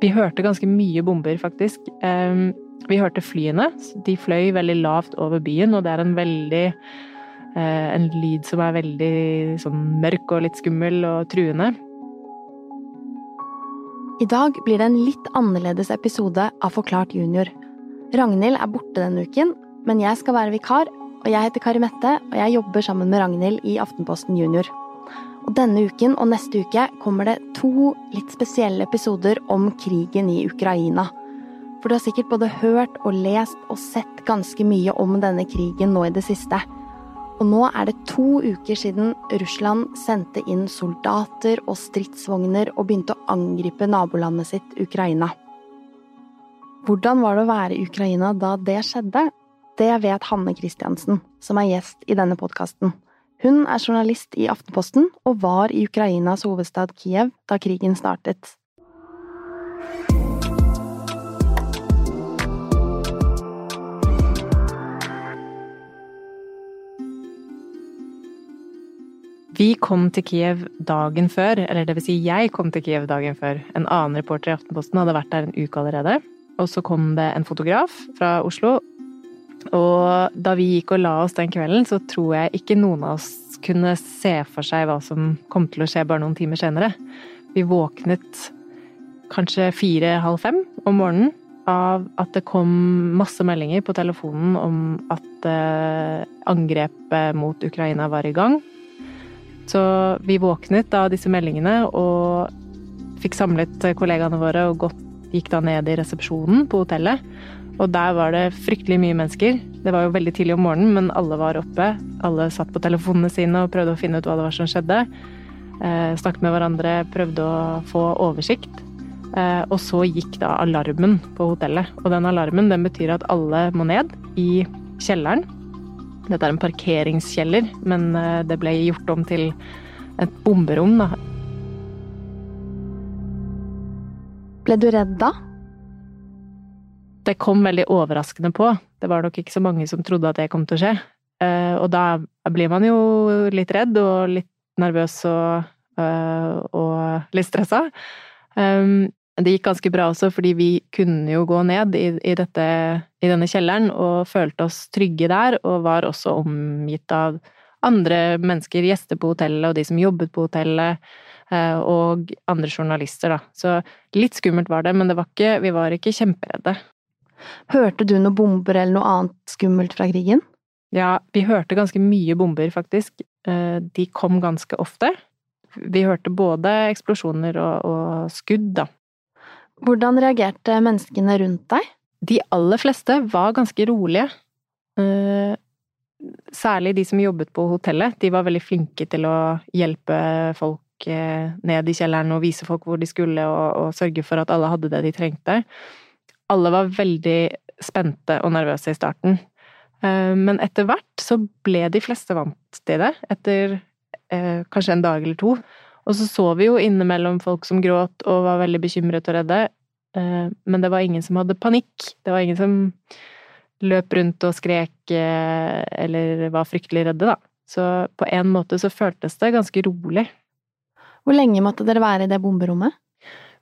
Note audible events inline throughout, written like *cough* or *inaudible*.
Vi hørte ganske mye bomber, faktisk. Ehm, vi hørte flyene. De fløy veldig lavt over byen, og det er en veldig eh, En lyd som er veldig sånn mørk og litt skummel og truende. I dag blir det en litt annerledes episode av Forklart junior. Ragnhild er borte denne uken, men jeg skal være vikar, og jeg heter Kari Mette, og jeg jobber sammen med Ragnhild i Aftenposten Junior. Og denne uken og neste uke kommer det to litt spesielle episoder om krigen i Ukraina. For du har sikkert både hørt og lest og sett ganske mye om denne krigen nå i det siste. Og nå er det to uker siden Russland sendte inn soldater og stridsvogner og begynte å angripe nabolandet sitt Ukraina. Hvordan var det å være i Ukraina da det skjedde? Det vet Hanne Christiansen, som er gjest i denne podkasten. Hun er journalist i Aftenposten og var i Ukrainas hovedstad Kiev da krigen startet. Vi kom til Kiev dagen før, eller det vil si jeg kom til Kiev dagen før. En annen reporter i Aftenposten hadde vært der en uke allerede. Og så kom det en fotograf fra Oslo. Og da vi gikk og la oss den kvelden, så tror jeg ikke noen av oss kunne se for seg hva som kom til å skje bare noen timer senere. Vi våknet kanskje fire-halv fem om morgenen av at det kom masse meldinger på telefonen om at eh, angrepet mot Ukraina var i gang. Så vi våknet av disse meldingene og fikk samlet kollegaene våre og gikk da ned i resepsjonen på hotellet. Og der var det fryktelig mye mennesker. Det var jo veldig tidlig om morgenen, men alle var oppe. Alle satt på telefonene sine og prøvde å finne ut hva det var som skjedde. Eh, snakket med hverandre, prøvde å få oversikt. Eh, og så gikk da alarmen på hotellet. Og den alarmen den betyr at alle må ned i kjelleren dette er en parkeringskjeller, men eh, det ble gjort om til et bomberom, da. Ble du redd da? Det kom veldig overraskende på. Det var nok ikke så mange som trodde at det kom til å skje. Eh, og da blir man jo litt redd og litt nervøs og, eh, og litt stressa. Det gikk ganske bra også, fordi vi kunne jo gå ned i, i, dette, i, denne kjelleren og følte oss trygge der, og var også omgitt av andre mennesker, gjester på hotellet, og de som jobbet på hotellet, eh, og andre journalister, da. Så litt skummelt var det, men det var ikke, vi var ikke kjemperedde. Hørte du noen bomber eller noe annet skummelt fra krigen? Ja, vi hørte ganske mye bomber, faktisk. Eh, de kom ganske ofte. Vi hørte både eksplosjoner og, og skudd, da. Hvordan reagerte menneskene rundt deg? De aller fleste var ganske rolige. Eh, særlig de som jobbet på hotellet. De var veldig flinke til å hjelpe folk eh, ned i kjelleren og vise folk hvor de skulle, og, og sørge for at alle hadde det de trengte. Alle var veldig spente og nervøse i starten. Eh, men etter hvert så ble de fleste vant til det, etter kanskje en dag eller to. Og så så vi jo innimellom folk som gråt og var veldig bekymret og redde, eh, men det var ingen som hadde panikk. Det var ingen som løp rundt og skrek eh, eller var fryktelig redde, da. Så på en måte så føltes det ganske rolig. Hvor lenge måtte dere være i det bomberommet?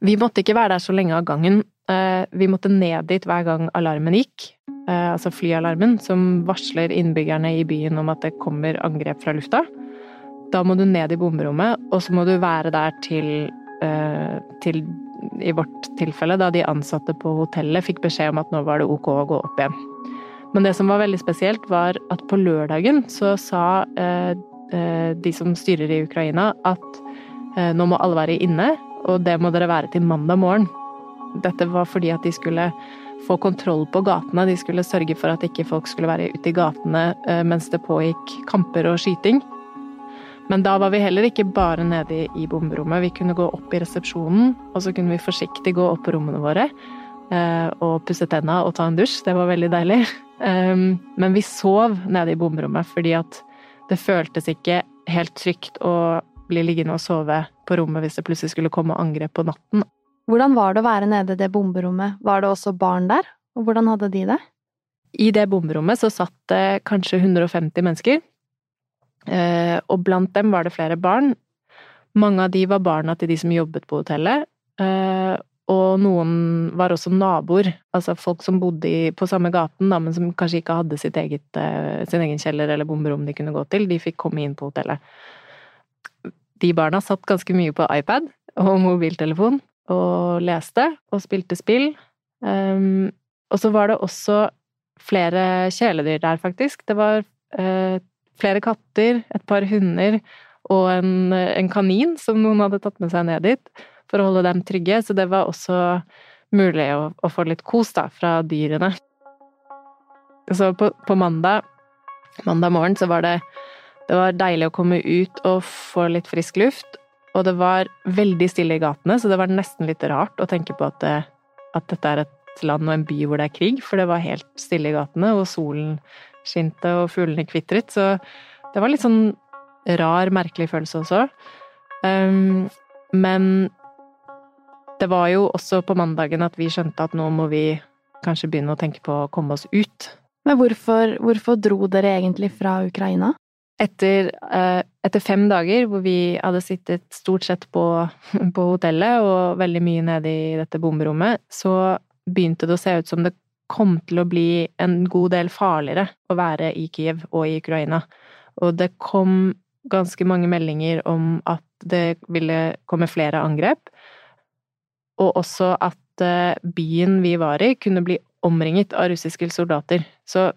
Vi måtte ikke være der så lenge av gangen. Eh, vi måtte ned dit hver gang alarmen gikk, altså flyalarmen, som varsler innbyggerne i byen om at det kommer angrep fra lufta. Da må du ned i bomberommet, og så må du være der til, uh, til I vårt tilfelle, da de ansatte på hotellet fikk beskjed om at nå var det ok å gå opp igjen. Men det som var veldig spesielt, var at på lørdagen så sa de som styrer i Ukraina at nå må alle være inne, og det må dere være til mandag morgen. Dette var fordi at de skulle få kontroll på gatene. De skulle sørge for at ikke folk skulle være ute i gatene mens det pågikk kamper og skyting. Men da var vi heller ikke bare nede i bomberommet. Vi kunne gå opp i resepsjonen, og så kunne vi forsiktig gå opp på rommene våre eh, og pusse tenna og ta en dusj. Det var veldig deilig. *laughs* Ehm, men vi sov nede i bomberommet fordi at det føltes ikke helt trygt å bli liggende og sove på rommet hvis det plutselig skulle komme angrep på natten. Hvordan var det å være nede i det bomberommet? Var det også barn der? Og hvordan hadde de det? I det bomberommet så satt det kanskje 150 mennesker. Eh, og blant dem var det flere barn. Mange av de var barna til de som jobbet på hotellet. Eh, og noen var også naboer, altså folk som bodde på samme gaten, men som kanskje ikke hadde eget, uh, sin egen kjeller eller bomberom de kunne gå til. De fikk komme inn på hotellet. De barna satt ganske mye på iPad og mobiltelefon og leste og spilte spill. Um, og så var det også flere kjæledyr der, faktisk. Det var uh, flere katter, et par hunder og en, en kanin som noen hadde tatt med seg ned dit for å holde dem trygge, så det var også mulig å, å få litt kos da, fra dyrene. Så på, på, mandag, mandag morgen så var det, det var deilig å komme ut og få litt frisk luft. Og det var veldig stille i gatene, så det var nesten litt rart å tenke på at, det, at dette er et land og en by hvor det er krig, for det var helt stille i gatene, og solen skinte og fuglene kvitret. Så det var litt sånn rar, merkelig følelse også. Um, men det var jo også på mandagen at vi skjønte at nå må vi kanskje begynne å tenke på å komme oss ut. Men hvorfor, hvorfor dro dere egentlig fra Ukraina? Etter, eh, etter, fem dager hvor vi hadde sittet stort sett på, *laughs* på hotellet og veldig mye nede i dette bomberommet, så begynte det å se ut som det kom til å bli en god del farligere å være i Kiev og i Ukraina. Og det kom ganske mange meldinger om at det ville komme flere angrep og også at eh, byen vi var i, kunne bli omringet av russiske soldater. Så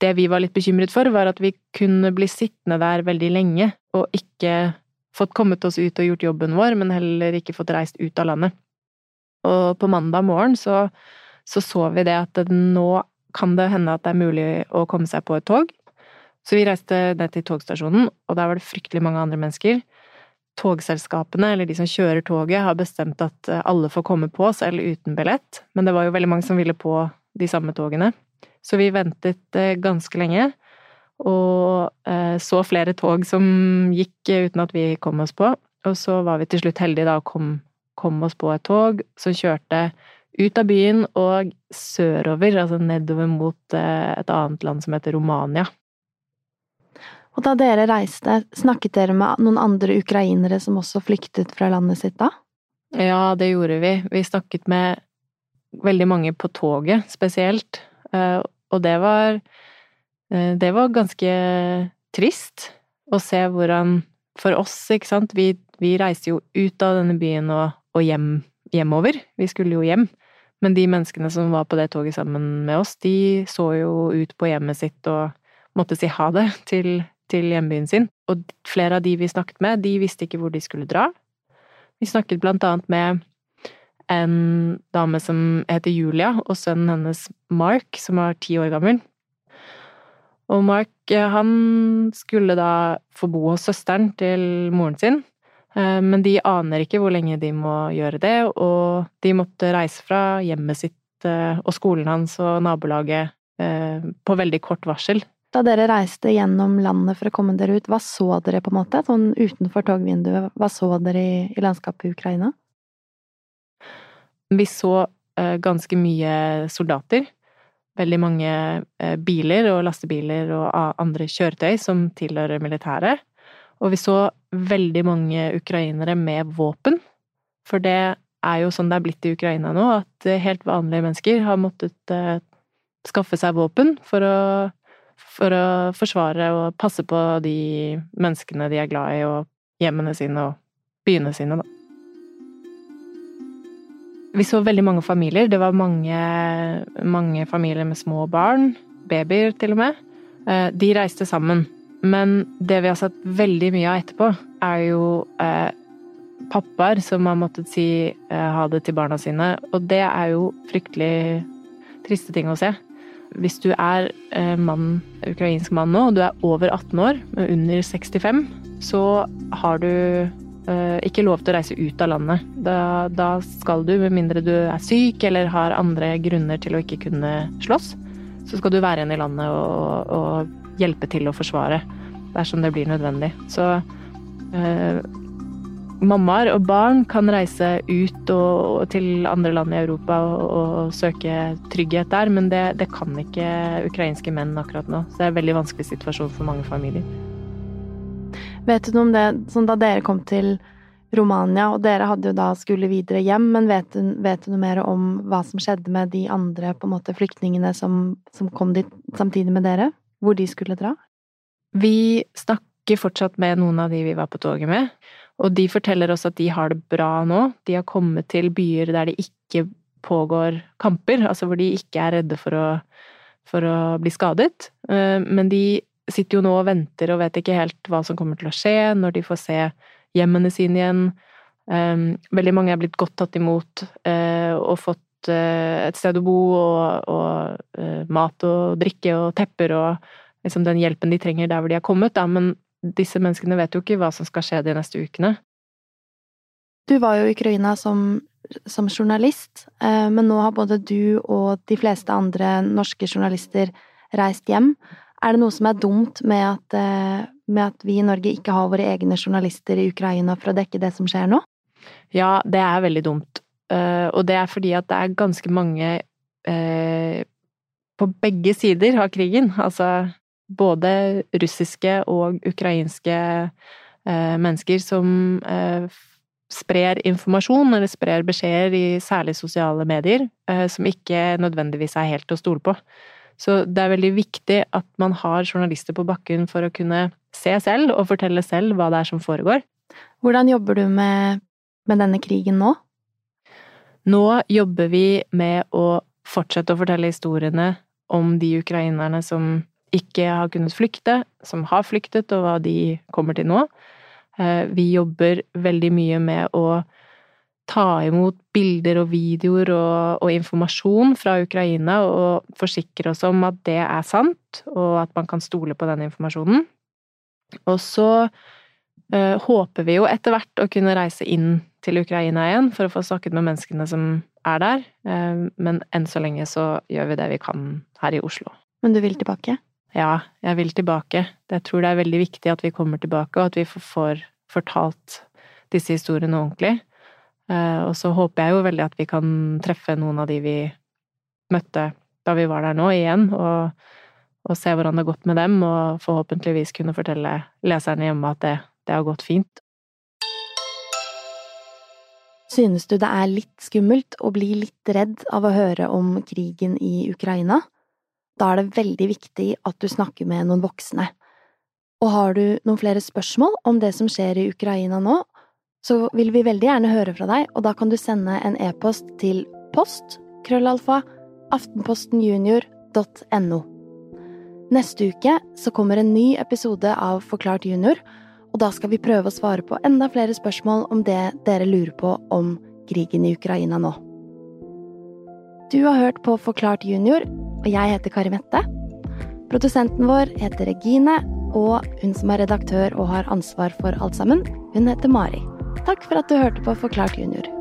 det vi var litt bekymret for, var at vi kunne bli sittende der veldig lenge og ikke fått kommet oss ut og gjort jobben vår, men heller ikke fått reist ut av landet. Og på mandag morgen så, så, så vi det at nå kan det hende at det er mulig å komme seg på et tog. Så vi reiste ned til togstasjonen, og der var det fryktelig mange andre mennesker togselskapene, eller de som kjører toget, har bestemt at alle får komme på, selv uten billett. Men det var jo veldig mange som ville på de samme togene. Så vi ventet eh, ganske lenge, og eh, så flere tog som gikk uten at vi kom oss på. Og så var vi til slutt heldige da og kom, kom oss på et tog som kjørte ut av byen og sørover, altså nedover mot et annet land som heter Romania. Og da dere reiste, snakket dere med noen andre ukrainere som også flyktet fra landet sitt da? Ja, det gjorde vi. Vi snakket med veldig mange på toget, spesielt. Eh, og det var eh, Det var ganske trist å se hvordan For oss, ikke sant, vi, vi reiste jo ut av denne byen og, og hjem, hjemover. Vi skulle jo hjem. Men de menneskene som var på det toget sammen med oss, de så jo ut på hjemmet sitt og måtte si ha det *laughs* til til hjembyen sin, og flere av de vi snakket med, de visste ikke hvor de skulle dra. Vi snakket blant annet med en dame som heter Julia, og sønnen hennes Mark, som var ti år gammel. Og Mark, eh, han skulle da få bo hos søsteren til moren sin, eh, men de aner ikke hvor lenge de må gjøre det, og de måtte reise fra hjemmet sitt eh, og skolen hans og nabolaget på veldig kort varsel da dere reiste gjennom landet for å komme dere ut, hva så dere på en måte? Sånn utenfor togvinduet, hva så dere i, i landskapet i Ukraina? Vi så uh, ganske mye soldater. Veldig mange uh, biler og lastebiler og andre kjøretøy som tilhører militæret. Og vi så veldig mange ukrainere med våpen. For det er jo sånn det er blitt i Ukraina nå, at helt vanlige mennesker har måttet skaffe seg våpen for å for å forsvare og passe på de menneskene de er glad i, og hjemmene sine og byene sine, da. Vi så veldig mange familier. Det var mange, mange familier med små barn. Babyer, til og med. Eh, de reiste sammen. Men det vi har sett veldig mye av etterpå, er jo eh, pappaer som har måttet si eh, ha det til barna sine. Og det er jo fryktelig triste ting å se. Hvis du er eh, mann, ukrainsk mann nå, og du er over 18 år, under 65, så har du ikke lov til å reise ut av landet. Da, da, skal du, med mindre du er syk eller har andre grunner til å ikke kunne slåss, så skal du være igjen i landet og, og hjelpe til å forsvare dersom det blir nødvendig. Så eh, mammaer og barn kan reise ut og, til andre land i Europa og, og søke trygghet der, men det, det, kan ikke ukrainske menn akkurat nå. Så det er en veldig vanskelig situasjon for mange familier. Vet du noe om det sånn da dere kom til Romania, og dere hadde jo da skulle videre hjem, men vet du, vet du noe mer om hva som skjedde med de andre på en måte flyktningene som, som kom dit samtidig med dere? Hvor de skulle dra? Vi snakker fortsatt med noen av de vi var på toget med, og de forteller oss at de har det bra nå. De har kommet til byer der det ikke pågår kamper, altså hvor de ikke er redde for å, for å bli skadet. Eh, men de sitter jo nå og venter og vet ikke helt hva som kommer til å skje når de får se hjemmene sine igjen. Um, veldig mange er blitt godt tatt imot uh, og fått uh, et sted å bo og, og uh, mat og drikke og tepper og liksom den hjelpen de trenger der hvor de har kommet, da. Men disse menneskene vet jo ikke hva som skal skje de neste ukene. Du var jo i Ukraina som, som journalist, men nå har både du og de fleste andre norske journalister reist hjem. Er det noe som er dumt med at, eh, med at, vi i Norge ikke har våre egne journalister i Ukraina for å dekke det som skjer nå? Ja, det er veldig dumt. Eh, og det er fordi at det er ganske mange eh, på begge sider av krigen. Altså både russiske og ukrainske mennesker som sprer informasjon eller sprer beskjeder i særlig sosiale medier, som ikke nødvendigvis er helt til å stole på. Så det er veldig viktig at man har journalister på bakken for å kunne se selv og fortelle selv hva det er som foregår. Hvordan jobber du med, med denne krigen nå? Nå jobber vi med å fortsette å fortelle historiene om de ukrainerne som ikke har kunnet flykte, som har flyktet, og hva de kommer til nå. Eh, vi jobber veldig mye med å ta imot bilder og videoer og, og, informasjon fra Ukraina og forsikre oss om at det er sant, og at man kan stole på den informasjonen. Og så øh, håper vi jo etter hvert å kunne reise inn til Ukraina igjen for å få snakket med menneskene som er der, øh, men enn så lenge så gjør vi det vi kan her i Oslo. Men du vil tilbake? Ja, jeg vil tilbake. Jeg tror det er veldig viktig at vi kommer tilbake, og at vi får fortalt disse historiene ordentlig. Eh, og så håper jeg jo veldig at vi kan treffe noen av de vi møtte da vi var der nå, igjen, og, og se hvordan det har gått med dem, og forhåpentligvis kunne fortelle leserne hjemme at det, det har gått fint. Synes du det er litt skummelt å bli litt redd av å høre om krigen i Ukraina? Da er det veldig viktig at du snakker med noen voksne. Og har du noen flere spørsmål om det som skjer i Ukraina nå, så vil vi veldig gjerne høre fra deg, og da kan du sende en e-post til post krøllalfa aftenpostenjunior.no. Neste uke så kommer en ny episode av Forklart junior, og da skal vi prøve å svare på enda flere spørsmål om det dere lurer på om krigen i Ukraina nå. Du har hørt på Forklart junior, og jeg heter Kari Mette. Produsenten vår heter Regine, og hun som er redaktør og har ansvar for alt sammen, hun heter Mari. Takk for at du hørte på Forklart junior.